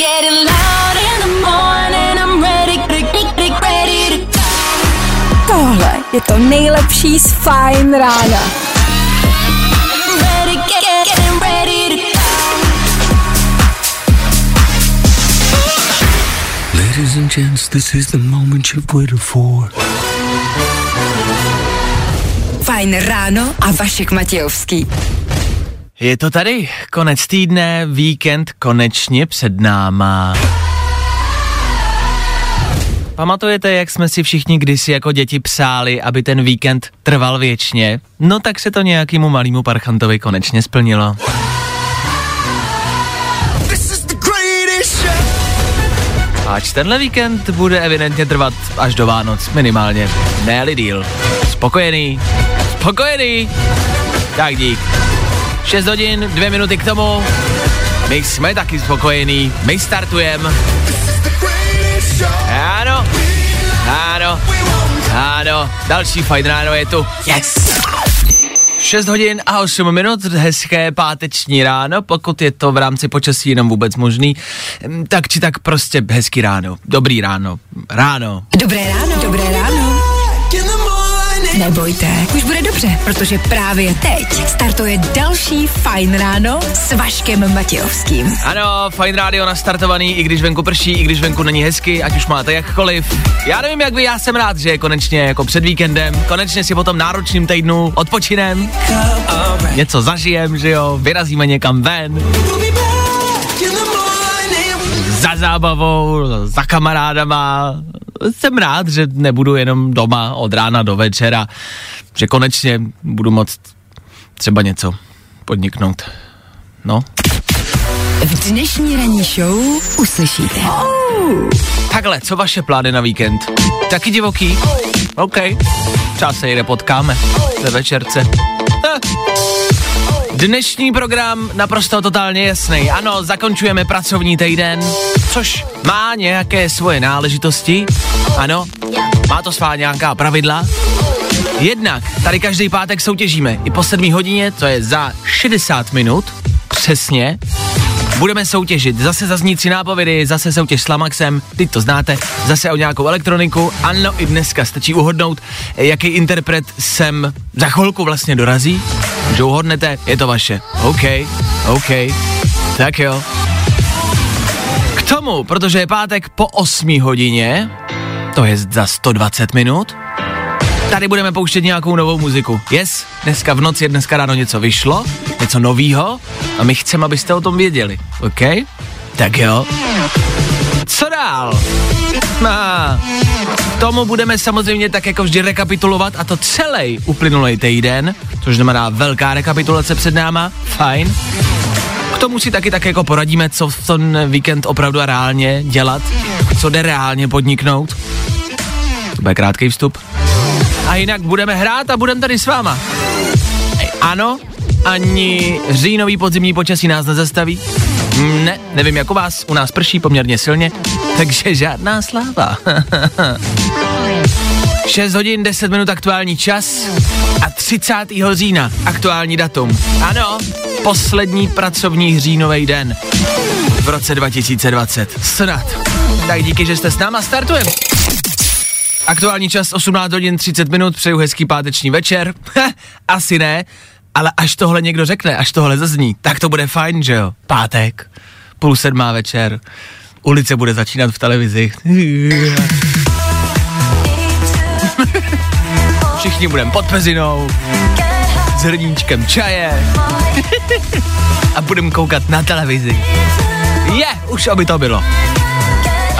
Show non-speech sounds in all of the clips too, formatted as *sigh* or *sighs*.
Getting loud in the morning, I'm ready, ready, ready to Tohle je to nejlepší z Fajn rána. ready, get, get, getting ready to Ladies and gents, this is the moment you've waited for. Fajn ráno a Vašek Matějovský. Je to tady, konec týdne, víkend konečně před náma. Pamatujete, jak jsme si všichni kdysi jako děti přáli, aby ten víkend trval věčně? No tak se to nějakému malému parchantovi konečně splnilo. Ač tenhle víkend bude evidentně trvat až do Vánoc, minimálně. ne díl. Spokojený? Spokojený? Tak dík. 6 hodin, 2 minuty k tomu. My jsme taky spokojení, my startujeme. Ano, ano, ano, další fajn ráno je tu. Yes! 6 hodin a 8 minut, hezké páteční ráno, pokud je to v rámci počasí jenom vůbec možný, Hm, tak či tak prostě hezký ráno, dobrý ráno, ráno. Dobré ráno. Dobré ráno. Nebojte, už bude dobře, protože právě teď startuje další Fajn ráno s Vaškem Matějovským. Ano, fajn rádio nastartovaný, i když venku prší, i když venku není hezky, ať už máte jakkoliv. Já nevím, jak vy, já jsem rád, že je konečně jako před víkendem, konečně si po tom náročným týdnu odpočinem, něco zažijem, že jo, vyrazíme někam ven, za zábavou, za kamarádama. Jsem rád, že nebudu jenom doma od rána do večera, že konečně budu moct třeba něco podniknout. No, V dnešní ranní show uslyšíte. Takhle, co vaše plány na víkend? Taky divoký? OK. Třeba se jde potkáme ve večerce. Ha. Dnešní program naprosto totálně jasný. Ano, zakončujeme pracovní týden, což má nějaké svoje náležitosti. Ano, má to svá nějaká pravidla. Jednak tady každý pátek soutěžíme i po 7 hodině, to je za 60 minut, přesně, Budeme soutěžit, zase zaznící nápovědy, zase soutěž s Lamaxem, teď to znáte, zase o nějakou elektroniku, ano i dneska stačí uhodnout, jaký interpret sem za chvilku vlastně dorazí, že uhodnete, je to vaše, OK, OK, tak jo. K tomu, protože je pátek po 8 hodině, to je za 120 minut, tady budeme pouštět nějakou novou muziku. Yes, dneska v noci, dneska ráno něco vyšlo, něco novýho a my chceme, abyste o tom věděli, OK? Tak jo. Co dál? A, tomu budeme samozřejmě tak jako vždy rekapitulovat a to celý uplynulý týden, což znamená velká rekapitulace před náma, fajn. K tomu si taky tak jako poradíme, co v ten víkend opravdu a reálně dělat, co jde reálně podniknout. To bude krátký vstup. A jinak budeme hrát a budeme tady s váma. Ano, ani říjnový podzimní počasí nás nezastaví. Ne, nevím jako vás, u nás prší poměrně silně, takže žádná sláva. *laughs* 6 hodin 10 minut aktuální čas a 30. října aktuální datum. Ano, poslední pracovní říjnový den v roce 2020. Snad. Tak díky, že jste s náma, startujeme. Aktuální čas 18 hodin 30 minut, přeju hezký páteční večer. *laughs* Asi ne, ale až tohle někdo řekne, až tohle zazní, tak to bude fajn, že jo? Pátek, půl sedmá večer, ulice bude začínat v televizi. *laughs* Všichni budeme pod pezinou, s hrníčkem čaje *laughs* a budeme koukat na televizi. Je, yeah, už aby to bylo.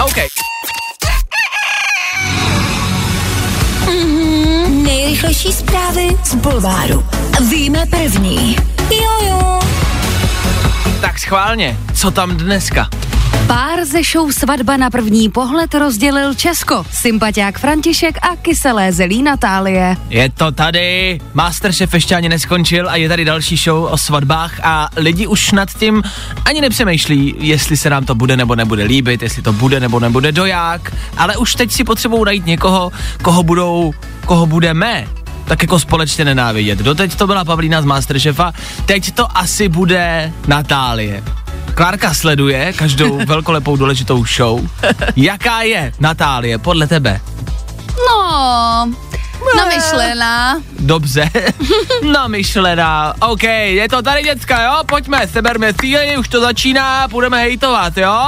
OK. Nejrychlejší zprávy z Bulváru. Víme první. Jojo. Tak schválně, co tam dneska? Pár ze show Svatba na první pohled rozdělil Česko. Sympatiák František a kyselé zelí Natálie. Je to tady, Masterchef ještě ani neskončil a je tady další show o svatbách a lidi už nad tím ani nepřemýšlí, jestli se nám to bude nebo nebude líbit, jestli to bude nebo nebude doják, ale už teď si potřebují najít někoho, koho budou, koho budeme tak jako společně nenávidět. Doteď to byla Pavlína z Masterchefa, teď to asi bude Natálie. Klárka sleduje každou *laughs* velkolepou důležitou show. Jaká je, Natálie, podle tebe? No, namyšlená. Dobře, *laughs* namyšlená. OK, je to tady děcka, jo? Pojďme, seberme síly, už to začíná, budeme hejtovat, jo?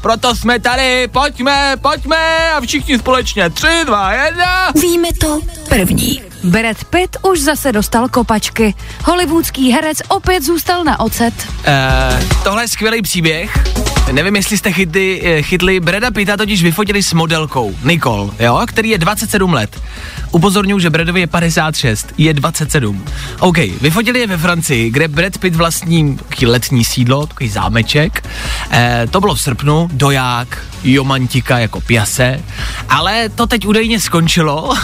Proto jsme tady, pojďme, pojďme a všichni společně. Tři, dva, jedna. Víme to první. Brad Pitt už zase dostal kopačky. Hollywoodský herec opět zůstal na ocet. Uh, tohle je skvělý příběh. Nevím, jestli jste chytli, eh, chytli Breda Pitta totiž vyfotili s modelkou Nicole, jo, který je 27 let. Upozorňuji, že Bradovi je 56, je 27. OK, vyfotili je ve Francii, kde Brad Pitt vlastní letní sídlo, takový zámeček. Eh, to bylo v srpnu, doják, jomantika jako piase, ale to teď údajně skončilo,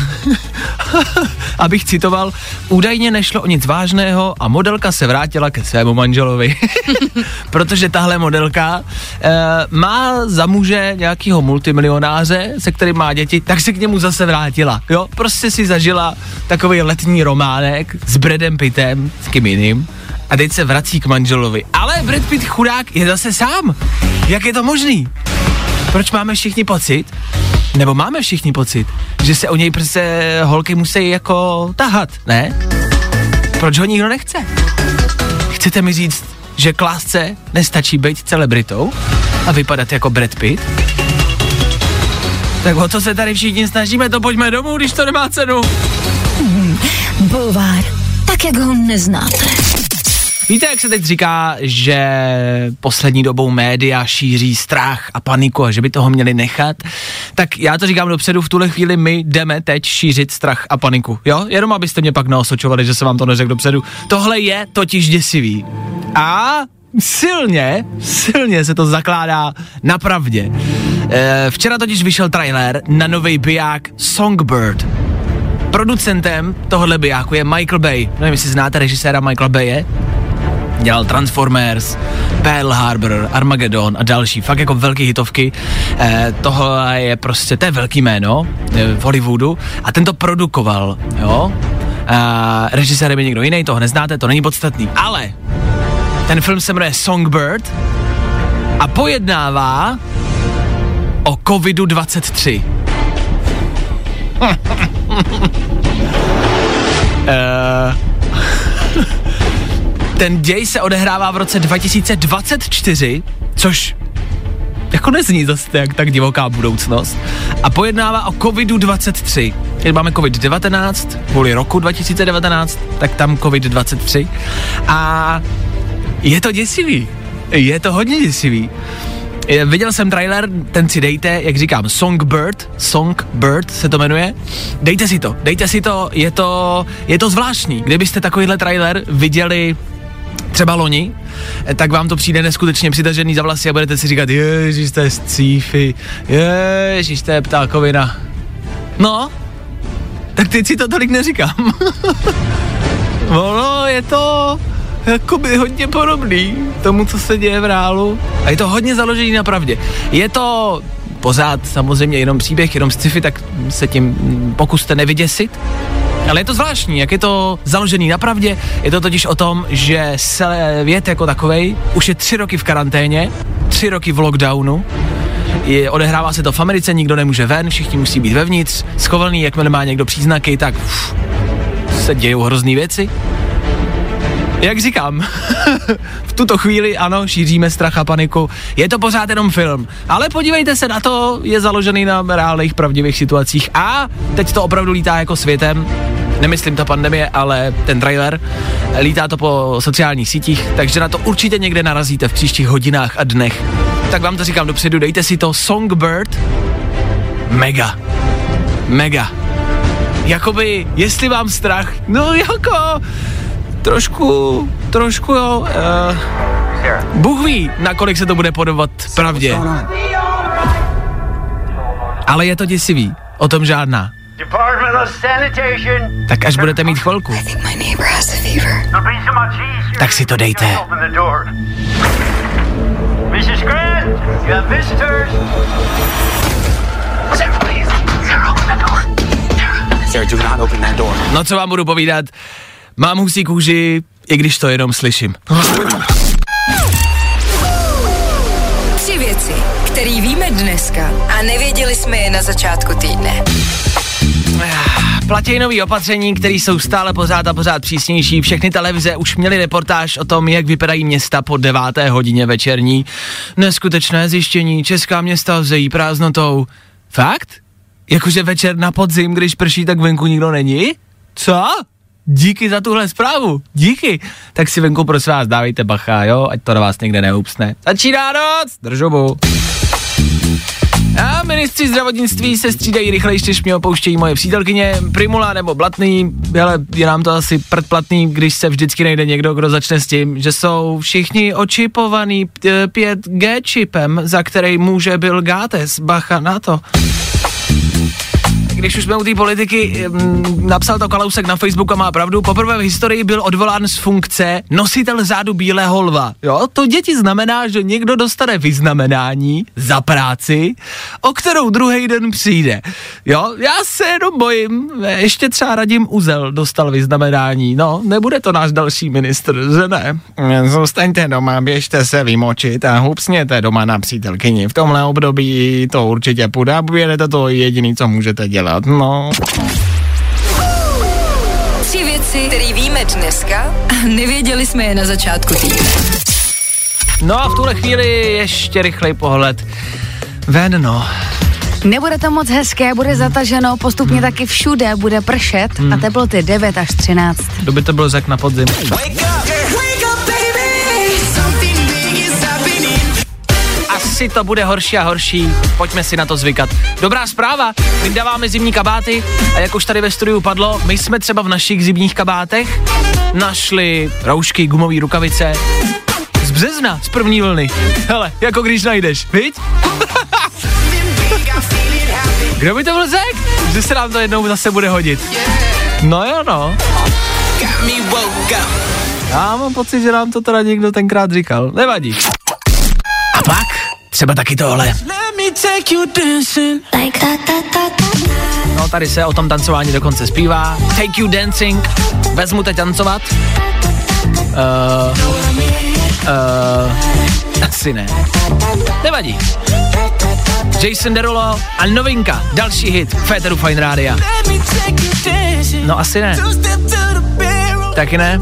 *laughs* abych citoval, údajně nešlo o nic vážného a modelka se vrátila ke svému manželovi, *laughs* protože tahle modelka e, má za muže nějakého multimilionáře, se kterým má děti, tak se k němu zase vrátila, jo, prostě si zažila takový letní románek s Bradem Pittem, s kým jiným, a teď se vrací k manželovi. Ale Brad Pitt chudák je zase sám. Jak je to možný? Proč máme všichni pocit, nebo máme všichni pocit, že se o něj prostě holky musí jako tahat, ne? Proč ho nikdo nechce? Chcete mi říct, že k lásce nestačí být celebritou a vypadat jako Brad Pitt? Tak o to se tady všichni snažíme, to pojďme domů, když to nemá cenu. Bulvár, tak jak ho neznáte. Víte, jak se teď říká, že poslední dobou média šíří strach a paniku a že by toho měli nechat? Tak já to říkám dopředu, v tuhle chvíli my jdeme teď šířit strach a paniku. Jo? Jenom abyste mě pak neosočovali, že se vám to neřekl dopředu. Tohle je totiž děsivý. A silně, silně se to zakládá na pravdě. E, včera totiž vyšel trailer na nový biják Songbird. Producentem tohohle bijáku je Michael Bay. Nevím, jestli znáte režiséra Michaela Baye dělal Transformers, Pearl Harbor, Armageddon a další, fakt jako velké hitovky. Eh, tohle je prostě, to je velký jméno eh, v Hollywoodu a ten to produkoval, jo. Eh, režisérem je někdo jiný, toho neznáte, to není podstatný, ale ten film se jmenuje Songbird a pojednává o covidu-23. *laughs* Eh, ten děj se odehrává v roce 2024, což jako nezní zase tak, tak divoká budoucnost. A pojednává o covidu-23. Když máme covid-19, kvůli roku 2019, tak tam covid-23. A je to děsivý. Je to hodně děsivý. Viděl jsem trailer, ten si dejte, jak říkám, Songbird, Songbird se to jmenuje. Dejte si to, dejte si to, je to, je to zvláštní. Kdybyste takovýhle trailer viděli třeba loni, eh, tak vám to přijde neskutečně přitažený za vlasy a budete si říkat, ježiš, to je sci-fi, ježiš, to je ptákovina. No, tak teď si to tolik neříkám. *laughs* ono je to jakoby hodně podobný tomu, co se děje v reálu. A je to hodně založený na pravdě. Je to pořád samozřejmě jenom příběh, jenom sci-fi, tak se tím pokuste nevyděsit. Ale je to zvláštní, jak je to založený na pravdě. Je to totiž o tom, že svět jako takovej už je tři roky v karanténě, tři roky v lockdownu. Je, odehrává se to v Americe, nikdo nemůže ven, všichni musí být vevnitř, schovaný, jakmile má někdo příznaky, tak uf, se dějou hrozný věci. Jak říkám, *laughs* v tuto chvíli ano, šíříme strach a paniku. Je to pořád jenom film, ale podívejte se na to, je založený na reálných pravdivých situacích a teď to opravdu lítá jako světem. Nemyslím ta pandemie, ale ten trailer. Lítá to po sociálních sítích, takže na to určitě někde narazíte v příštích hodinách a dnech. Tak vám to říkám dopředu, dejte si to Songbird. Mega. Mega. Jakoby, jestli vám strach, no jako, trošku, trošku jo, uh, Bůh ví, nakolik se to bude podobat pravdě. Ale je to děsivý, o tom žádná. Tak až budete mít chvilku. Tak si to dejte. Open the door. Mrs. Grant, you have visitors. Sarah, please. Sarah, open the door. Sarah. Sarah, do not open that door. no co vám budu povídat, mám husí kůži, i když to jenom slyším. věci, které víme dneska a nevěděli jsme je na začátku týdne. *sighs* Platí nový opatření, které jsou stále pořád a pořád přísnější. Všechny televize už měly reportáž o tom, jak vypadají města po deváté hodině večerní. Neskutečné zjištění, česká města zejí prázdnotou. Fakt? Jakože večer na podzim, když prší, tak venku nikdo není? Co? Díky za tuhle zprávu, díky. Tak si venku prosím vás dávejte bacha, jo, ať to na vás někde neupsne. Začíná noc, držobu. A ministři zdravotnictví se střídají rychleji, než mě opouštějí moje přítelkyně, Primula nebo Blatný, ale je nám to asi predplatný, když se vždycky najde někdo, kdo začne s tím, že jsou všichni očipovaný eh, 5G čipem, za který může Bill Gates, bacha na to. Když už jsme u té politiky, napsal to Kalousek na Facebooku a má pravdu, poprvé v historii byl odvolán z funkce nositel zádu bílého lva. Jo, to děti znamená, že někdo dostane vyznamenání za práci, o kterou druhý den přijde. Jo, já se jenom bojím, ještě třeba Radim Uzel dostal vyznamenání, no, nebude to náš další ministr, že ne? Zůstaňte doma, běžte se vymočit a hupsněte doma na přítelkyni. V tomhle období to určitě půjde a to jediný, co můžete dělat, no. Tři věci, které víme dneska a nevěděli jsme je na začátku týdne. No a v tuhle chvíli ještě rychlej pohled ven, no. Nebude to moc hezké, bude zataženo, postupně taky všude bude pršet a teploty 9 až 13. Kdo by to byl řek na podzim? Asi to bude horší a horší, pojďme si na to zvykat. Dobrá zpráva, vydáváme zimní kabáty a jak už tady ve studiu padlo, my jsme třeba v našich zimních kabátech našli roušky, gumové rukavice, z března, z první vlny. Hele, jako když najdeš, viď? *laughs* Kdo by to byl řek? Že se nám to jednou zase bude hodit. No jo, no. Já mám pocit, že nám to teda někdo tenkrát říkal. Nevadí. Třeba taky tohle. No tady se o tom tancování dokonce zpívá. Take you dancing. Vezmu te tancovat. Uh, uh, asi ne. Nevadí. Jason Derulo a novinka, další hit Féteru Fine Rádia. No asi ne. Taky ne?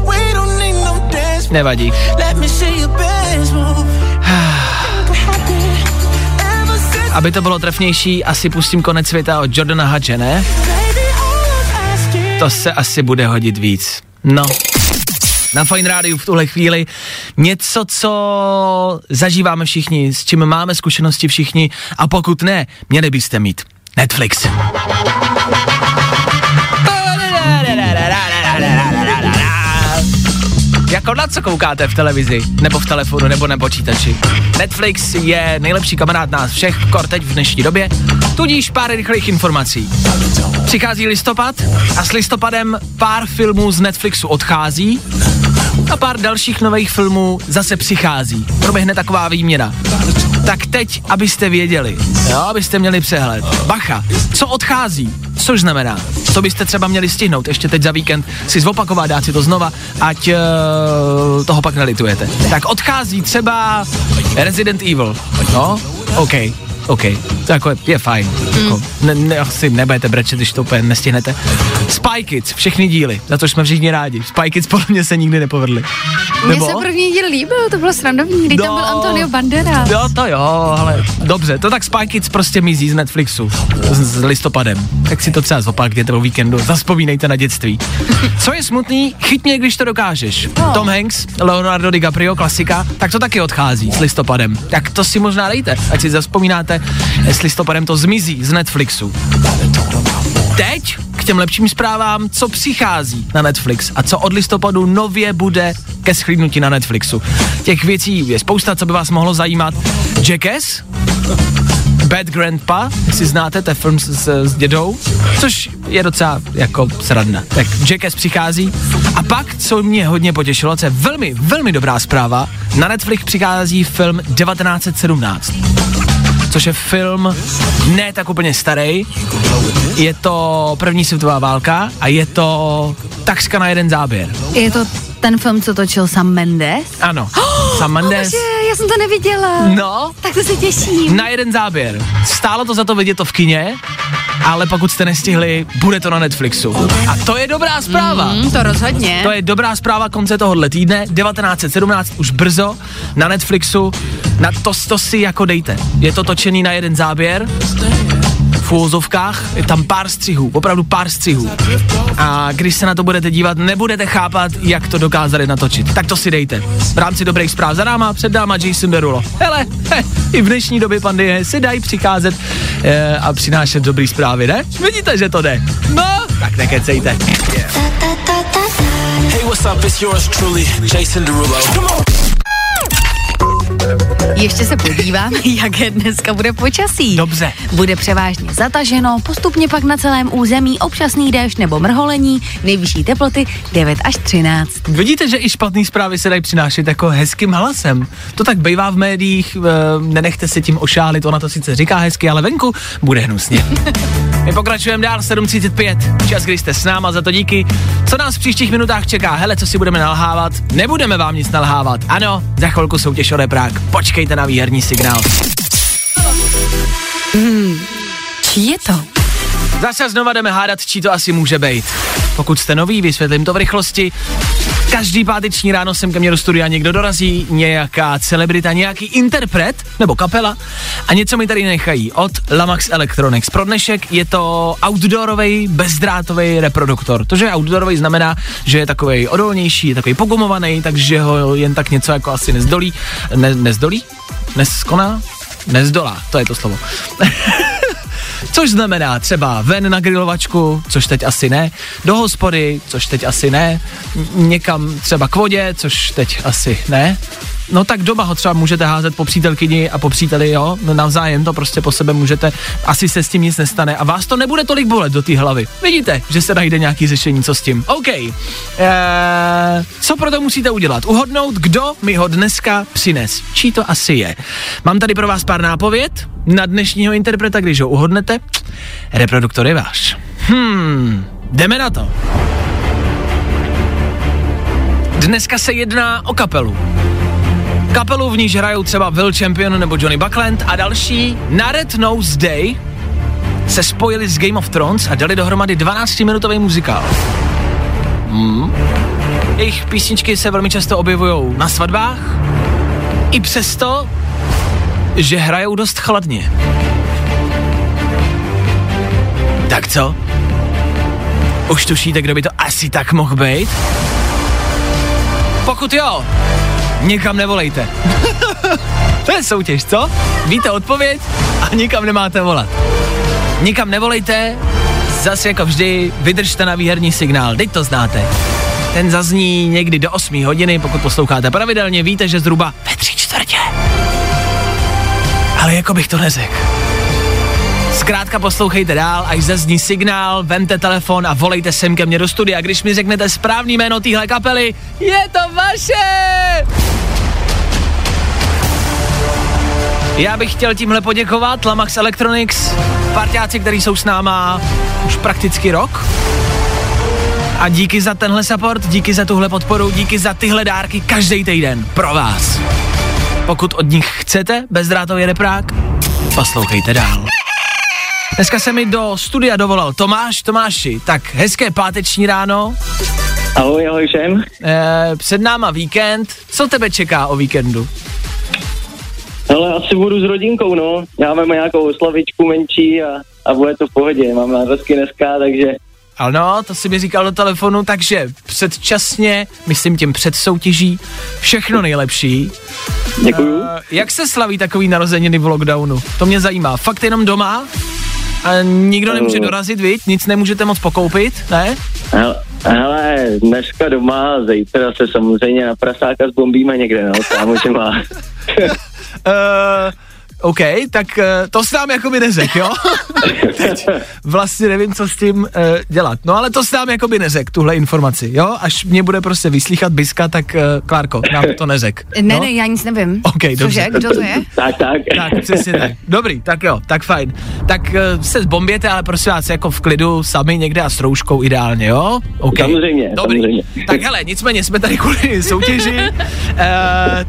Nevadí. Aby to bylo trefnější, asi pustím konec světa od Jordana Hadže, ne? To se asi bude hodit víc. No. Na Fine Rádiu v tuhle chvíli něco, co zažíváme všichni, s čím máme zkušenosti všichni a pokud ne, měli byste mít Netflix. Jako na co koukáte v televizi, nebo v telefonu, nebo na počítači? Netflix je nejlepší kamarád nás všech, kor teď v dnešní době, tudíž pár rychlých informací. Přichází listopad a s listopadem pár filmů z Netflixu odchází a pár dalších nových filmů zase přichází. Proběhne taková výměna. Tak teď, abyste věděli, jo, abyste měli přehled. Bacha, co odchází? Což znamená, co byste třeba měli stihnout ještě teď za víkend, si zopakovat, dát si to znova, ať uh, toho pak nelitujete. Tak odchází třeba Resident Evil, no, OK, OK, to jako je, je fajn. Jako, ne, ne, asi nebudete brečet, když to úplně nestihnete. Spy Kids, všechny díly, za to jsme všichni rádi. Spy Kids podle mě se nikdy nepovedly. Mně se první díl líbil, to bylo srandovní, když tam byl Antonio Bandera. Jo, to jo, ale dobře, to tak Spy Kids prostě mizí z Netflixu s, s listopadem. Tak si to třeba zopakujte o víkendu, zaspomínejte na dětství. Co je smutný, chyť mě, když to dokážeš. Tom Hanks, Leonardo DiCaprio, klasika, tak to taky odchází s listopadem. Tak to si možná dejte, ať si zaspomínáte, s listopadem to zmizí z Netflixu. Teď k těm lepším zprávám, co přichází na Netflix a co od listopadu nově bude ke schlídnutí na Netflixu. Těch věcí je spousta, co by vás mohlo zajímat. Jackass, Bad Grandpa, jestli znáte, je film s, s, s dědou, což je docela jako sradna. Tak Jackass přichází a pak, co mě hodně potěšilo, co je velmi, velmi dobrá zpráva, na Netflix přichází film 1917 což je film ne tak úplně starý. Je to první světová válka a je to takřka na jeden záběr. Je to ten film, co točil Sam Mendes? Ano. *gasps* Sam Mendes. Bože, já jsem to neviděla. No, Tak to se těším. na jeden záběr. Stálo to za to vidět to v kině, ale pokud jste nestihli, bude to na Netflixu. A to je dobrá zpráva. Mm, to rozhodně. To je dobrá zpráva konce tohohle týdne, 1917, už brzo, na Netflixu, na to, to si jako dejte. Je to točený na jeden záběr, v úvozovkách, je tam pár střihů, opravdu pár střihů. A když se na to budete dívat, nebudete chápat, jak to dokázali natočit. Tak to si dejte. V rámci dobrých zpráv za náma, před náma Jason Derulo. Hele, he, i v dnešní době pandemie si dají přicházet e, a přinášet dobrý zprávy, ne? Vidíte, že to jde. No, tak nekecejte. Hey, what's up? It's yours truly, Jason Derulo. Come on. Ještě se podívám, *laughs* jaké dneska bude počasí. Dobře. Bude převážně zataženo, postupně pak na celém území občasný déšť nebo mrholení, nejvyšší teploty 9 až 13. Vidíte, že i špatné zprávy se dají přinášet jako hezkým hlasem. To tak bývá v médiích, e, nenechte se tím ošálit, ona to sice říká hezky, ale venku bude hnusně. *laughs* My pokračujeme dál, 7.35, čas, kdy jste s náma, za to díky. Co nás v příštích minutách čeká? Hele, co si budeme nalhávat? Nebudeme vám nic nalhávat. Ano, za chvilku soutěž o reprák. Počkejte na výherní signál. Čí je to? Zase znova jdeme hádat, čí to asi může být. Pokud jste nový, vysvětlím to v rychlosti. Každý páteční ráno sem ke mně do studia někdo dorazí, nějaká celebrita, nějaký interpret nebo kapela a něco mi tady nechají od Lamax Electronics. Pro dnešek je to outdoorový, bezdrátový reproduktor. To, že je outdoorový, znamená, že je takový odolnější, je takový pogumovaný, takže ho jen tak něco jako asi nezdolí. Ne, nezdolí? Neskoná? Nezdolá, to je to slovo. *laughs* Což znamená třeba ven na grilovačku, což teď asi ne, do hospody, což teď asi ne, někam třeba k vodě, což teď asi ne. No tak doma ho třeba můžete házet po přítelkyni a po příteli, jo, no navzájem to prostě po sebe můžete, asi se s tím nic nestane a vás to nebude tolik bolet do té hlavy. Vidíte, že se najde nějaký řešení, co s tím. OK. Eee, co pro to musíte udělat? Uhodnout, kdo mi ho dneska přines. Čí to asi je. Mám tady pro vás pár nápověd na dnešního interpreta, když ho uhodnete. Reproduktor je váš. Hmm, jdeme na to. Dneska se jedná o kapelu. Kapelu v níž hrajou třeba Will Champion nebo Johnny Buckland a další na Red Nose Day se spojili s Game of Thrones a dali dohromady 12-minutový muzikál. Hmm. Jejich písničky se velmi často objevují na svatbách, i přesto, že hrajou dost chladně. Tak co? Už tušíte, kdo by to asi tak mohl být? Pokud jo, nikam nevolejte. *laughs* to je soutěž, co? Víte odpověď a nikam nemáte volat. Nikam nevolejte, zase jako vždy, vydržte na výherní signál, teď to znáte. Ten zazní někdy do 8 hodiny, pokud posloucháte pravidelně, víte, že zhruba ve tři čtvrtě. Ale jako bych to neřekl. Zkrátka poslouchejte dál, až zazní signál, vemte telefon a volejte sem ke mně do studia. Když mi řeknete správný jméno téhle kapely, je to vaše! Já bych chtěl tímhle poděkovat Lamax Electronics, parťáci, kteří jsou s náma už prakticky rok. A díky za tenhle support, díky za tuhle podporu, díky za tyhle dárky každý týden pro vás. Pokud od nich chcete bezdrátový reprák, poslouchejte dál. Dneska se mi do studia dovolal Tomáš. Tomáši, tak hezké páteční ráno. Ahoj, ahoj všem. E, před náma víkend. Co tebe čeká o víkendu? Hele, asi budu s rodinkou, no. Máme nějakou oslavičku menší a, a bude to v pohodě. Mám narozky dneska, takže Ano, to si mi říkal do telefonu, takže předčasně, myslím tím před soutěží, všechno nejlepší. děkuju. E, jak se slaví takový narozeniny v lockdownu? To mě zajímá. Fakt jenom doma? A nikdo nemůže Eh. dorazit, viď? Nic nemůžete moc pokoupit, ne? Hele, hele, dneska doma, zítra se samozřejmě na prasáka zbombíme někde, no. Kámo, že má. Uh, *laughs* *laughs* OK, tak eh, to se nám jako by nezek, jo? *laughs* Teď vlastně nevím, co s tím uh, dělat. No ale to se nám jako by nezek, tuhle informaci, jo? Až mě bude prostě vyslíchat Biska, tak uh, Klárko, nám to nezek. Ne, no? ne, já nic nevím. OK, dobře. Cože, kdo to je? Tak, tak. Tak, přesně tak. Dobrý, tak jo, tak fajn. Tak uh, se zbomběte, ale prosím vás, jako v klidu, sami někde a s rouškou ideálně, jo? OK. Samozřejmě, Dobrý. samozřejmě. Tak hele, nicméně jsme tady kvůli soutěži. Uh,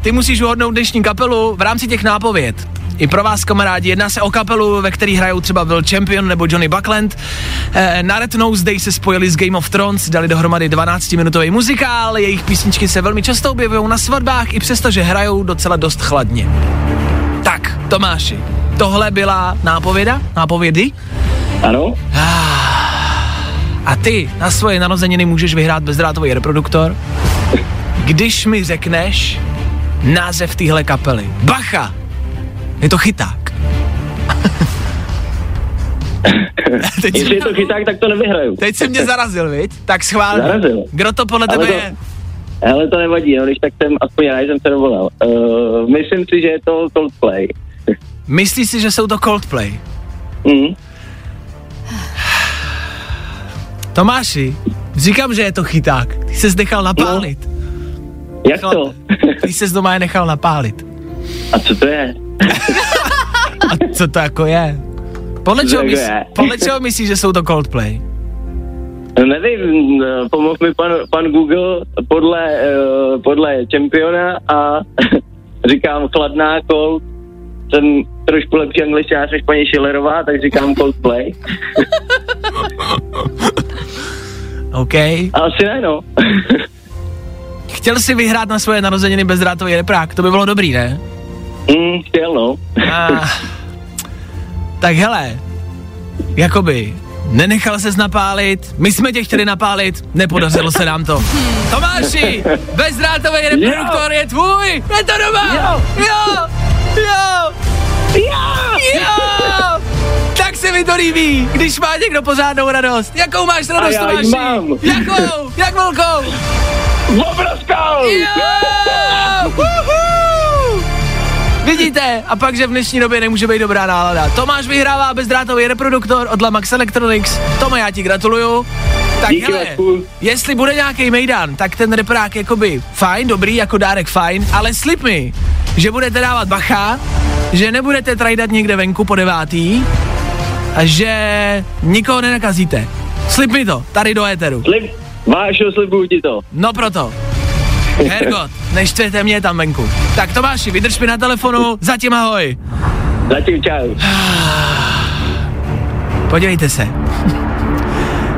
ty musíš uhodnout dnešní kapelu v rámci těch nápověd. I pro vás, kamarádi, jedná se o kapelu, ve který hrajou třeba Will Champion nebo Johnny Buckland. E, na Red Nose Day se spojili s Game of Thrones, dali dohromady 12-minutový muzikál, jejich písničky se velmi často objevují na svatbách, i přesto, že hrajou docela dost chladně. Tak, Tomáši, tohle byla nápověda? Nápovědy? Ano? A ty na svoje narozeniny můžeš vyhrát bezdrátový reproduktor, když mi řekneš název téhle kapely. Bacha! Je to chyták. *laughs* teď, Jestli je to chyták, tak to nevyhraju. teď jsi mě zarazil, viď? Tak schválně. Zarazil. Kdo to podle Ale tebe to- je? Hele, to nevadí, no, když tak jsem, aspoň já jsem se dovolal. Uh, myslím si, že je to Coldplay. *laughs* Myslíš si, že jsou to Coldplay? Mm. Tomáši, říkám, že je to chyták. Ty ses nechal napálit. Jak to? Ty ses doma je nechal napálit. A co to je? *laughs* A co to jako je? Podle čeho, myslí, je? *laughs* podle čeho myslíš, že jsou to Coldplay? No, nevím, eh, pomohl mi pan, pan Google podle, uh, podle čempiona a *laughs* říkám chladná cold. Jsem trošku lepší angličář než paní Schillerová, tak říkám Coldplay. OK. Asi ne, no. Chtěl si vyhrát na svoje narozeniny bezdrátový reprák, to by bylo dobrý, ne? Mm, chtěl, no. A, tak hele, jakoby, nenechal ses napálit, my jsme tě chtěli napálit, nepodařilo se nám to. Tomáši, bezdrátový reproduktor je tvůj, je to doma, jo, jo, jo, jo, jo. Tak se mi to líbí, když má někdo pořádnou radost. Jakou máš radost, Tomáši? mám. Jakou? Jak velkou? Obrovskou! Jo! A pak, že v dnešní době nemůže být dobrá nálada. Tomáš vyhrává bezdrátový reproduktor od Lamax Electronics. Tome, já ti gratuluju. Tak Díky, hele, Vašku. jestli bude nějaký mejdan, tak ten reprák jakoby fajn, dobrý, jako dárek fajn, ale slib mi, že budete dávat bacha, že nebudete trajdat někde venku po devátý a že nikoho nenakazíte. Slib mi to, tady do éteru. Slib, Vášo, slibuju ti to. No proto. Hergot, neštvěte mě tam venku. Tak Tomáši, vydrž mi na telefonu, zatím ahoj. Zatím čau. *sighs* Podívejte se.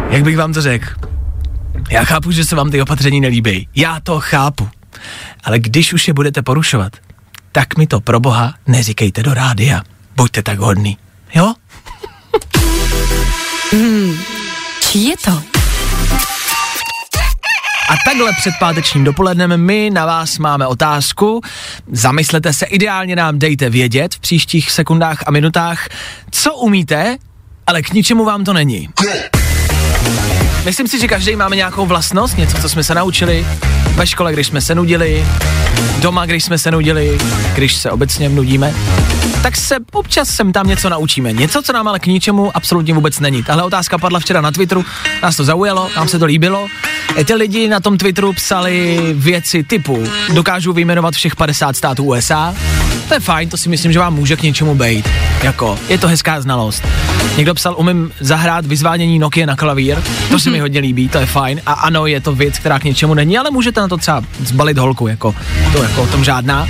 Jak bych vám to řekl? Já chápu, že se vám ty opatření nelíbí. Já to chápu. Ale když už je budete porušovat, tak mi to pro boha neříkejte do rádia. Buďte tak hodný. Jo? Čí je to? A takhle před pátečním dopolednem my na vás máme otázku. Zamyslete se, ideálně nám dejte vědět v příštích sekundách a minutách, co umíte, ale k ničemu vám to není. Myslím si, že každý máme nějakou vlastnost, něco, co jsme se naučili ve škole, když jsme se nudili, doma, když jsme se nudili, když se obecně nudíme, tak se občas sem tam něco naučíme. Něco, co nám ale k ničemu absolutně vůbec není. Tahle otázka padla včera na Twitteru, nás to zaujalo, nám se to líbilo. E, Ty lidi na tom Twitteru psali věci typu, dokážu vyjmenovat všech 50 států USA, to je fajn, to si myslím, že vám může k něčemu být. Jako, je to hezká znalost. Někdo psal, umím zahrát vyzvánění Nokia na klavír, to se mi hodně líbí, to je fajn. A ano, je to věc, která k něčemu není, ale můžete na to třeba zbalit holku, jako, to jako o tom žádná.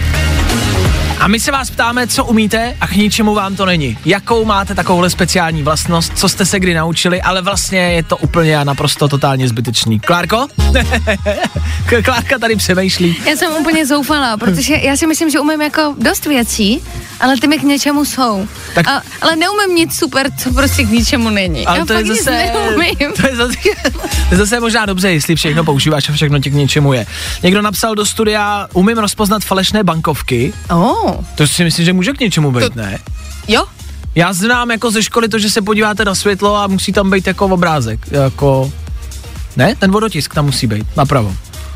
A my se vás ptáme, co umíte a k ničemu vám to není. Jakou máte takovouhle speciální vlastnost, co jste se kdy naučili, ale vlastně je to úplně a naprosto totálně zbytečný. Klárko? *laughs* Klárka tady přemýšlí. Já jsem úplně zoufalá, protože já si myslím, že umím jako dost věcí, ale ty mi k něčemu jsou. Tak-. A, ale neumím nic super, co prostě k ničemu není. Ale já to je zase, neumím. to je zase, to je zase možná dobře, jestli všechno používáš a všechno ti k něčemu je. Někdo napsal do studia, umím rozpoznat falešné bankovky, Oh, to si myslím, že může k něčemu být, ne? jo? Já znám jako ze školy to, že se podíváte na světlo a musí tam být jako obrázek, jako... Ne, ten vodotisk tam musí být, napravo.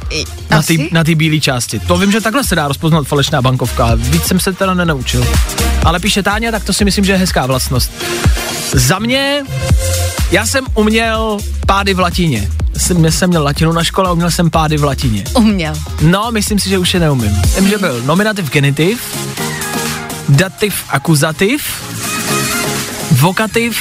I- Na ty, na ty bílé části. To vím, že takhle se dá rozpoznat falešná bankovka, víc jsem se teda nenaučil. Ale píše Táňa, tak to si myslím, že je hezká vlastnost. Za mě, já jsem uměl pády v latině. Jsem, já jsem měl latinu na škole a uměl jsem pády v latině. Uměl. No, myslím si, že už je neumím. Vím, že byl nominativ, genitiv, dativ, akuzativ, vokativ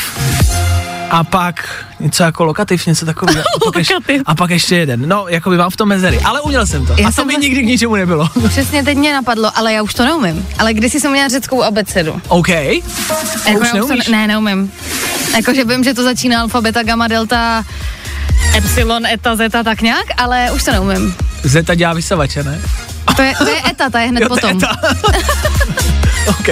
a pak něco jako lokativ, něco takového. *laughs* A pak ještě- Lokativ. A pak ještě jeden. No, jako by mám v tom mezery, ale uměl jsem to. Já a to mi nikdy k ničemu nebylo. *laughs* Přesně teď mě napadlo, ale já už to neumím. Ale když jsem měla řeckou abecedu. OK. Jako už neumíš? to, ne, neumím. Jakože vím, že to začíná alfa, beta, gamma, delta, epsilon, eta, zeta, tak nějak, ale už to neumím. Zeta dělá vysavače, ne? To je, to je eta, ta je hned *laughs* Jo, potom. ta. *laughs* OK.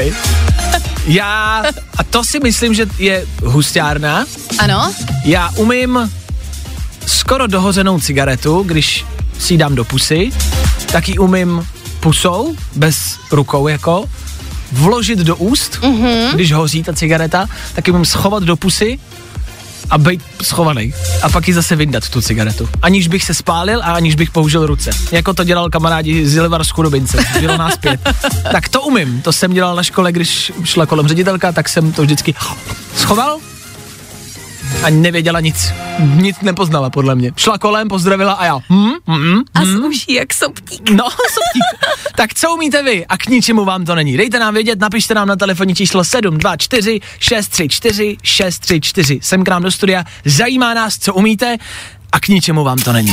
Já, a to si myslím, že je hustárna. Ano? Já umím skoro dohozenou cigaretu, když si ji dám do pusy, tak ji umím pusou, bez rukou jako, vložit do úst, mm-hmm. když hoří ta cigareta, tak ji umím schovat do pusy a být schovaný. A pak ji zase vyndat, tu cigaretu. Aniž bych se spálil a aniž bych použil ruce. Jako to dělal kamarádi z Livar z Chudobince. Bylo nás pět. Tak to umím. To jsem dělal na škole, když šla kolem ředitelka, tak jsem to vždycky schoval a nevěděla nic. Nic nepoznala, podle mě. Šla kolem, pozdravila a já. Hm, hm, A sluší jak soptík. No, *laughs* soptík. tak co umíte vy a k ničemu vám to není? Dejte nám vědět, napište nám na telefonní číslo 724 634 634. Sem k nám do studia. Zajímá nás, co umíte a k ničemu vám to není.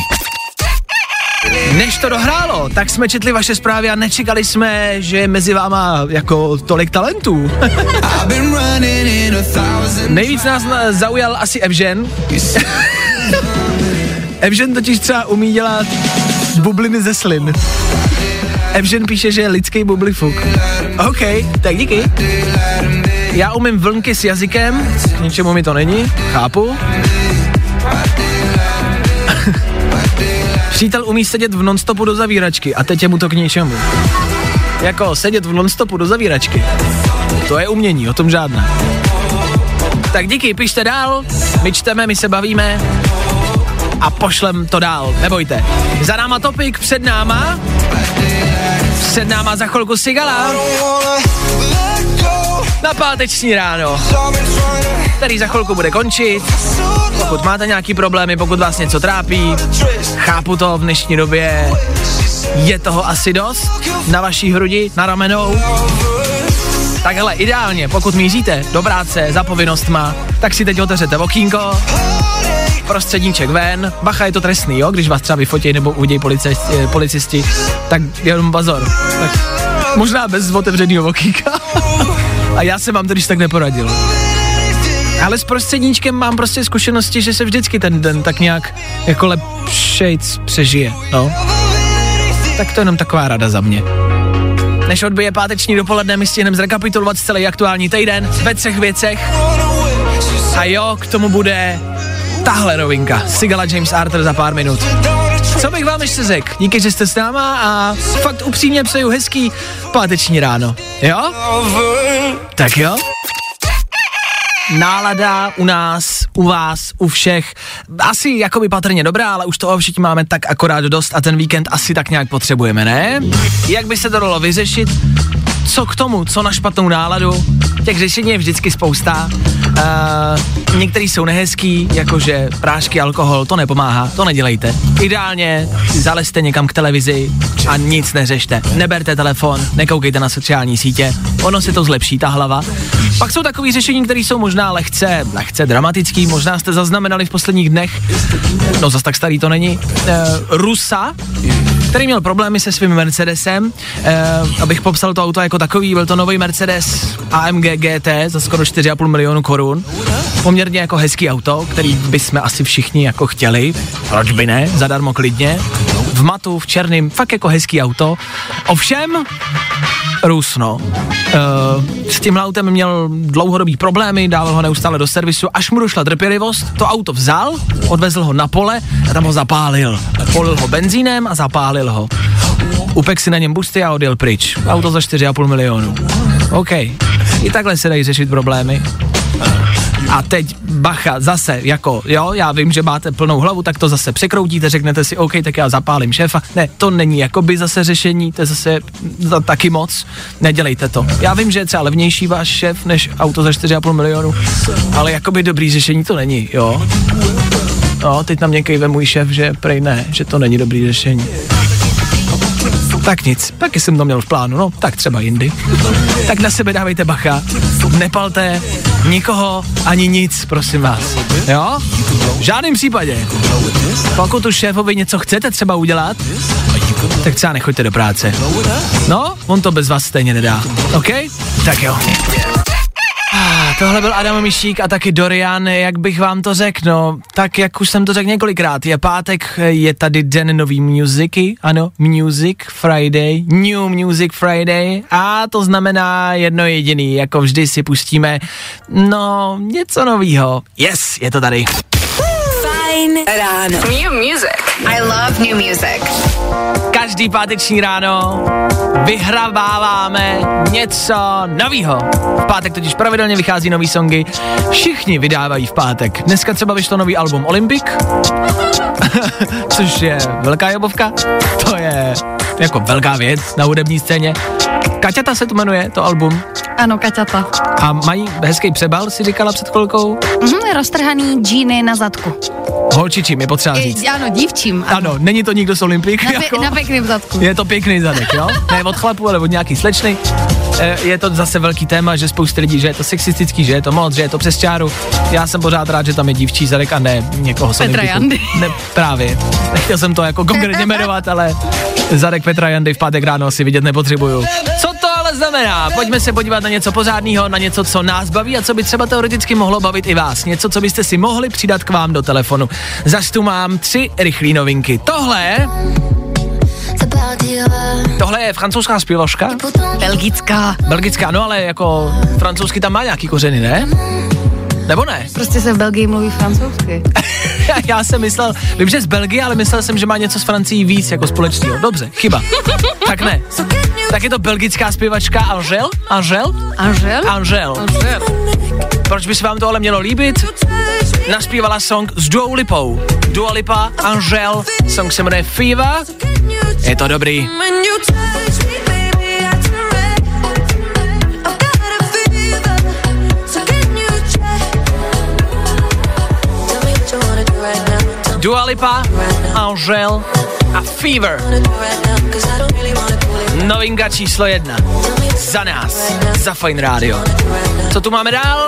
Než to dohrálo, tak jsme četli vaše zprávy a nečekali jsme, že je mezi váma jako tolik talentů. Nejvíc nás zaujal asi Evžen. *laughs* Evžen totiž třeba umí dělat bubliny ze slin. Evžen píše, že je lidský bublifuk. OK, tak díky. Já umím vlnky s jazykem, k ničemu mi to není, chápu. Přítel umí sedět v nonstopu do zavíračky a teď je mu to k ničemu. Jako sedět v nonstopu do zavíračky. To je umění, o tom žádná. Tak díky, pište dál, my čteme, my se bavíme a pošlem to dál, nebojte. Za náma topik, před náma, před náma za chvilku Sigala. Na páteční ráno, který za chvilku bude končit. Pokud máte nějaký problémy, pokud vás něco trápí, chápu to v dnešní době, je toho asi dost na vaší hrudi, na ramenou. Tak hele, ideálně, pokud míříte do práce za povinnostma, tak si teď otevřete okýnko, prostředníček ven, bacha, je to trestný, jo, když vás třeba vyfotí nebo udějí policisti, eh, policisti, tak jenom bazor. Tak možná bez otevřeného okýnka. A já jsem vám to když tak neporadil. Ale s prostředníčkem mám prostě zkušenosti, že se vždycky ten den tak nějak jako lepšejc přežije, no. Tak to jenom taková rada za mě. Než odbije páteční dopoledne, my stihneme zrekapitulovat celý aktuální týden ve třech věcech. A jo, k tomu bude tahle novinka. Sigala James Arthur za pár minut. Co bych vám ještě řekl? Díky, že jste s náma a fakt upřímně přeju hezký páteční ráno. Jo? Tak jo? Nálada u nás, u vás, u všech, asi jakoby patrně dobrá, ale už toho všichni máme tak akorát dost a ten víkend asi tak nějak potřebujeme, ne? Jak by se to dalo vyřešit? Co k tomu, co na špatnou náladu? Těch řešení je vždycky spousta. Uh, některý jsou nehezký, jakože prášky, alkohol, to nepomáhá, to nedělejte. Ideálně zalezte někam k televizi a nic neřešte. Neberte telefon, nekoukejte na sociální sítě, ono se to zlepší, ta hlava. Pak jsou takové řešení, které jsou možná lehce, lehce dramatický, možná jste zaznamenali v posledních dnech, no zas tak starý to není, uh, Rusa, který měl problémy se svým Mercedesem. Eh, abych popsal to auto jako takový, byl to nový Mercedes AMG GT za skoro 4,5 milionu korun. Poměrně jako hezký auto, který bychom asi všichni jako chtěli. Proč by ne? Zadarmo klidně. V matu, v černém, fakt jako hezký auto. Ovšem, Rusno. Uh, s tím autem měl dlouhodobý problémy, dával ho neustále do servisu, až mu došla trpělivost, to auto vzal, odvezl ho na pole a tam ho zapálil. Polil ho benzínem a zapálil ho. Upek si na něm busty a odjel pryč. Auto za 4,5 milionu. OK. I takhle se dají řešit problémy. A teď bacha, zase, jako, jo, já vím, že máte plnou hlavu, tak to zase překroutíte, řeknete si, OK, tak já zapálím šéfa. Ne, to není jakoby zase řešení, to je zase za taky moc. Nedělejte to. Já vím, že je třeba levnější váš šéf než auto za 4,5 milionu, ale jakoby dobrý řešení to není, jo. No, teď tam někej ve můj šéf, že prej ne, že to není dobrý řešení. Tak nic, taky jsem to měl v plánu, no, tak třeba jindy. Tak na sebe dávejte bacha, nepalte nikoho ani nic, prosím vás. Jo? V žádném případě. Pokud už šéfovi něco chcete třeba udělat, tak třeba nechoďte do práce. No, on to bez vás stejně nedá. OK? Tak jo. Tohle byl Adam Mišík a taky Dorian, jak bych vám to řekl, no, tak jak už jsem to řekl několikrát, je pátek, je tady den nový muziky, ano, Music Friday, New Music Friday a to znamená jedno jediný, jako vždy si pustíme, no, něco novýho. Yes, je to tady. Fajn ráno. New music. I love new music. Každý páteční ráno vyhraváváme něco novýho. V pátek totiž pravidelně vychází nový songy. Všichni vydávají v pátek. Dneska třeba vyšlo nový album Olympic, *laughs* což je velká jobovka. To je jako velká věc na hudební scéně. Kaťata se to jmenuje, to album. Ano, Kaťata. A mají hezký přebal, si říkala před chvilkou. Mhm, roztrhaný džíny na zadku. Holčičím je potřeba říct. I, ano, dívčím. Ano. Ano, není to nikdo z Olympik. Na, pe- na pěkným zadku. Je to pěkný zadek, jo? Ne od chlapu, ale od nějaký slečny. E, Je to zase velký téma, že spousta lidí, že je to sexistický, že je to moc, že je to přes čáru. Já jsem pořád rád, že tam je dívčí zadek a ne někoho z Petra. Jandy. Ne, právě. Nechtěl jsem to jako konkrétně jmenovat, ale zadek Petra Jandy v pátek ráno si vidět nepotřebuju. Co znamená? Pojďme se podívat na něco pořádného, na něco, co nás baví a co by třeba teoreticky mohlo bavit i vás. Něco, co byste si mohli přidat k vám do telefonu. Zas tu mám tři rychlé novinky. Tohle, tohle je francouzská zpěvačka, Belgická. belgická, no ale jako francouzsky tam má nějaký kořeny, ne? Nebo ne? Prostě se v Belgii mluví francouzsky. *laughs* Já jsem myslel, vím, že z Belgie, ale myslel jsem, že má něco s Francií víc jako společného. Dobře, chyba. tak ne. *laughs* Tak je to belgická zpěvačka Angel? Angel? Angel? Angel. Proč by se vám to ale mělo líbit? Naspívala song s Dua Lipou. Dua Lipa, Angel, song se jmenuje Fever. Je to dobrý. Dua Lipa, Angel a Fever. Novinka číslo jedna. Za nás, za Fine Radio. Co tu máme dál?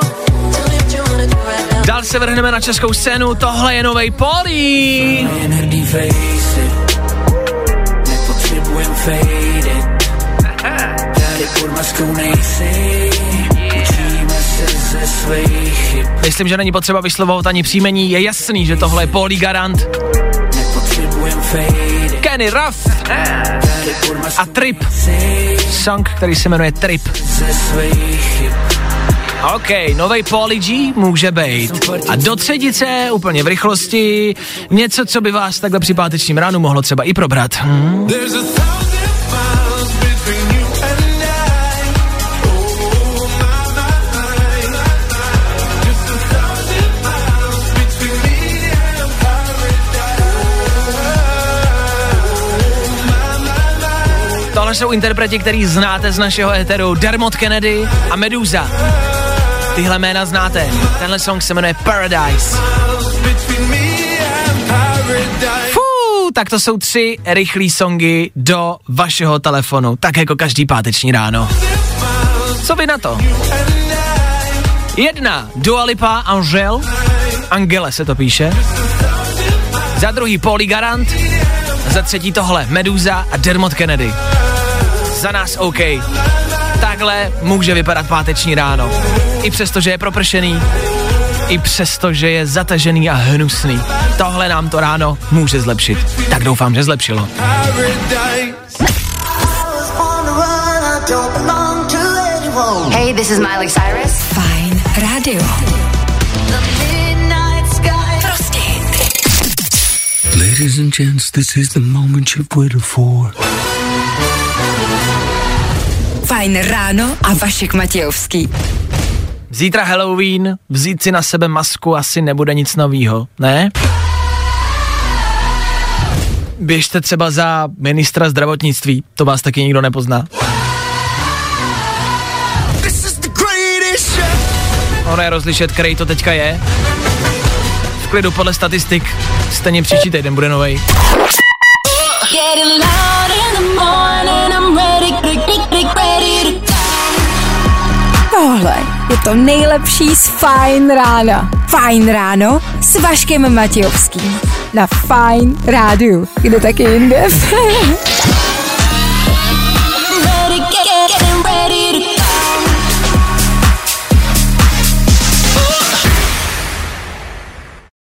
Dál se vrhneme na českou scénu, tohle je novej Poli. Myslím, že není potřeba vyslovovat ani příjmení, je jasný, že tohle je Poli Garant. Kenny Ruff a Trip. Song, který se jmenuje Trip. OK, novej Poli G může být. A do třetice, úplně v rychlosti, něco, co by vás takhle při pátečním ránu mohlo třeba i probrat. Hm? Jsou interpreti, který znáte z našeho éteru. Dermot Kennedy a Medusa. Tyhle jména znáte. Tenhle song se jmenuje Paradise. Fú, tak to jsou tři rychlé songy do vašeho telefonu, tak jako každý páteční ráno. Co vy na to? Jedna, Dua Lipa, Angel, Angele se to píše. Za druhý Pauli Garant, za třetí tohle Medusa a Dermot Kennedy. Za nás OK. Takhle může vypadat páteční ráno. I přesto, že je propršený, i přesto, že je zatažený a hnusný. Tohle nám to ráno může zlepšit. Tak doufám, že zlepšilo. Hey, this is Miley Cyrus. Fajn rádio. Prostě. Ladies and gents, this is the moment you've waited for. Fajn ráno a Vašek Matějovský. Zítra Halloween, vzít si na sebe masku asi nebude nic novýho, ne? Běžte třeba za ministra zdravotnictví, to vás taky nikdo nepozná. Ono je rozlišet, který to teďka je. V klidu podle statistik, stejně příští týden bude novej. Getting Tohle je to nejlepší z Fajn rána. Fajn ráno s Vaškem Matějovským. Na Fajn rádiu. Kde taky jinde? *laughs*